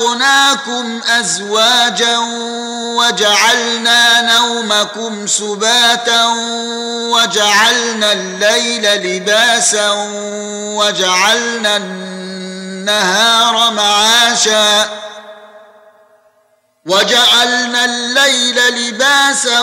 وخلقناكم أزواجا وجعلنا نومكم سباتا وجعلنا الليل لباسا وجعلنا النهار معاشا وجعلنا الليل لباسا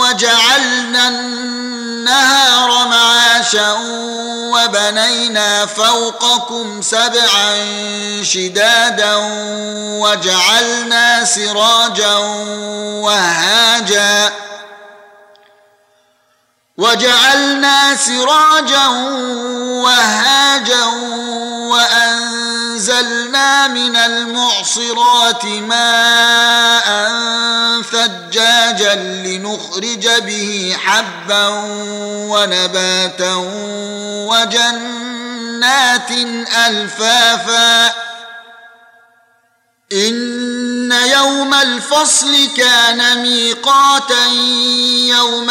وجعلنا النهار معاشا وبنينا فوقكم سبعا شدادا وجعلنا سراجا وهاجا وجعلنا سراجا وهاجا من المعصرات ماء ثجاجا لنخرج به حبا ونباتا وجنات ألفافا. إن يوم الفصل كان ميقاتا يوم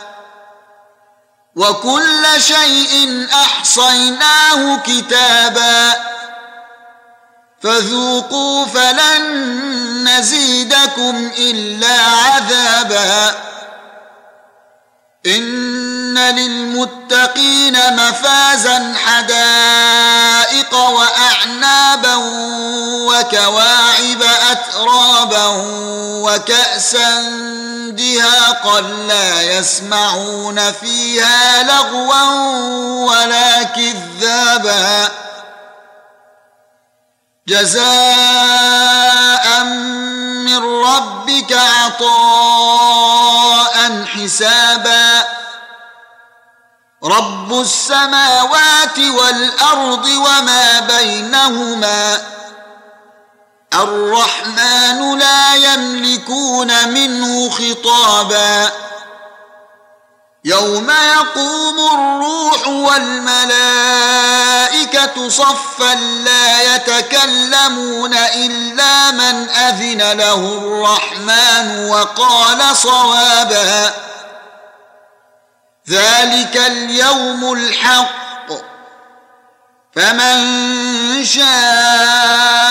وكل شيء أحصيناه كتابا. فذوقوا فلن نزيدكم إلا عذابا. إن للمتقين مفازا حدائق وأعنابا وكواعب اترابا وكأسا دهاقا لا يسمعون فيها لغوا ولا كذابا. جزاء من ربك عطاء حسابا. رب السماوات والأرض وما بينهما. الرحمن لا يملكون منه خطابا. يوم يقوم الروح والملائكة صفا لا يتكلمون إلا من أذن له الرحمن وقال صوابا. ذلك اليوم الحق. فمن شاء